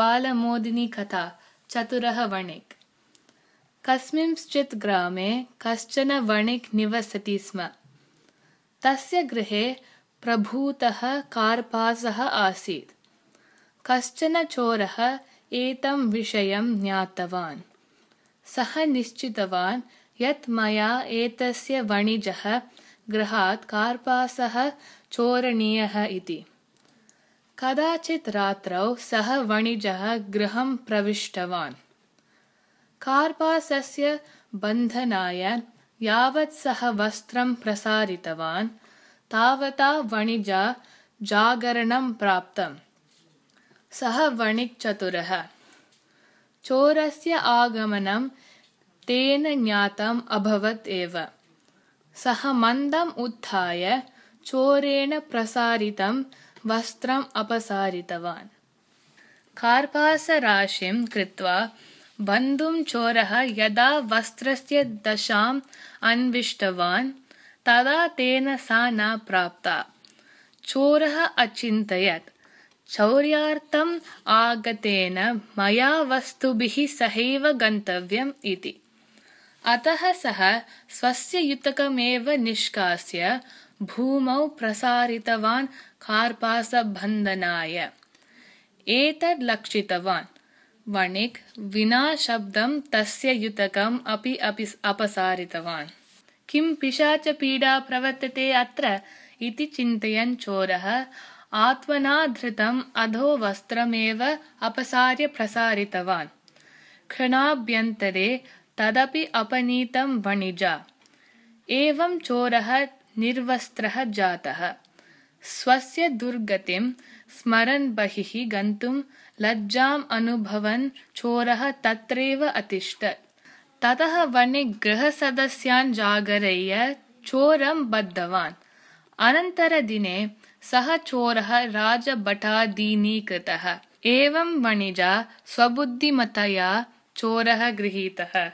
बालमोदिनीकथा चतुरः वणिक् कस्मिंश्चित् ग्रामे कश्चन वणिक् निवसति स्म। तस्य गृहे प्रभूतः कार्पासः आसीत्। कश्चन चोरः एतं विषयं ज्ञातवान्। सः निश्चितवान् यत् मया एतस्य वणिजः गृहात् कार्पासः चोरणीयः इति कदाचित् रात्रौ सः वणिजः गृहं प्रविष्टवान्। कार्पासस्य बन्धनाय यावत् सः वस्त्रं प्रसारितवान् तावता वणिजा जागरणं प्राप्तम्। सः वणिक् चतुरः चोरस्य आगमनं तेन ज्ञातम् अभवत् एव। सः मन्दम् उत्थाय चोरेण प्रसारितं वस्त्रम् अपसारितवान्। कार्पासराशिं कृत्वा बन्धुं चोरः यदा वस्त्रस्य दशाम् अन्विष्टवान् तदा तेन सा न प्राप्ता। चोरः अचिन्तयत् चौर्यार्थम् आगतेन मया वस्तुभिः सहैव गन्तव्यम् इति। अतः सः स्वस्य युतकमेव निष्कास्य भूमौ प्रसारितवान् कार्पासबन्धनाय। एतद् लक्षितवान्। वणिक् विना शब्दं तस्य युतकम् अपि अपि अपसारितवान्। किं पिशाचपीडा प्रवर्तते अत्र? इति चिन्तयन् चोरः आत्मना धृतम् अधो वस्त्रमेव अपसार्य प्रसारितवान्। क्षणाभ्यन्तरे तदपि अपनीतं वणिजा। एवं चोरः निर्वस्त्रः जातः। स्वस्य दुर्गतिं स्मरन् बहिः गन्तुं लज्जाम् अनुभवन् चोरः तत्रैव अतिष्ठत् ततः वणिक् गृहसदस्यान् जागरय्य चोरं बद्धवान्। अनन्तरदिने सः चोरः राजभटादीनीकृतः। एवं वणिजा स्वबुद्धिमतया चोरः गृहीतः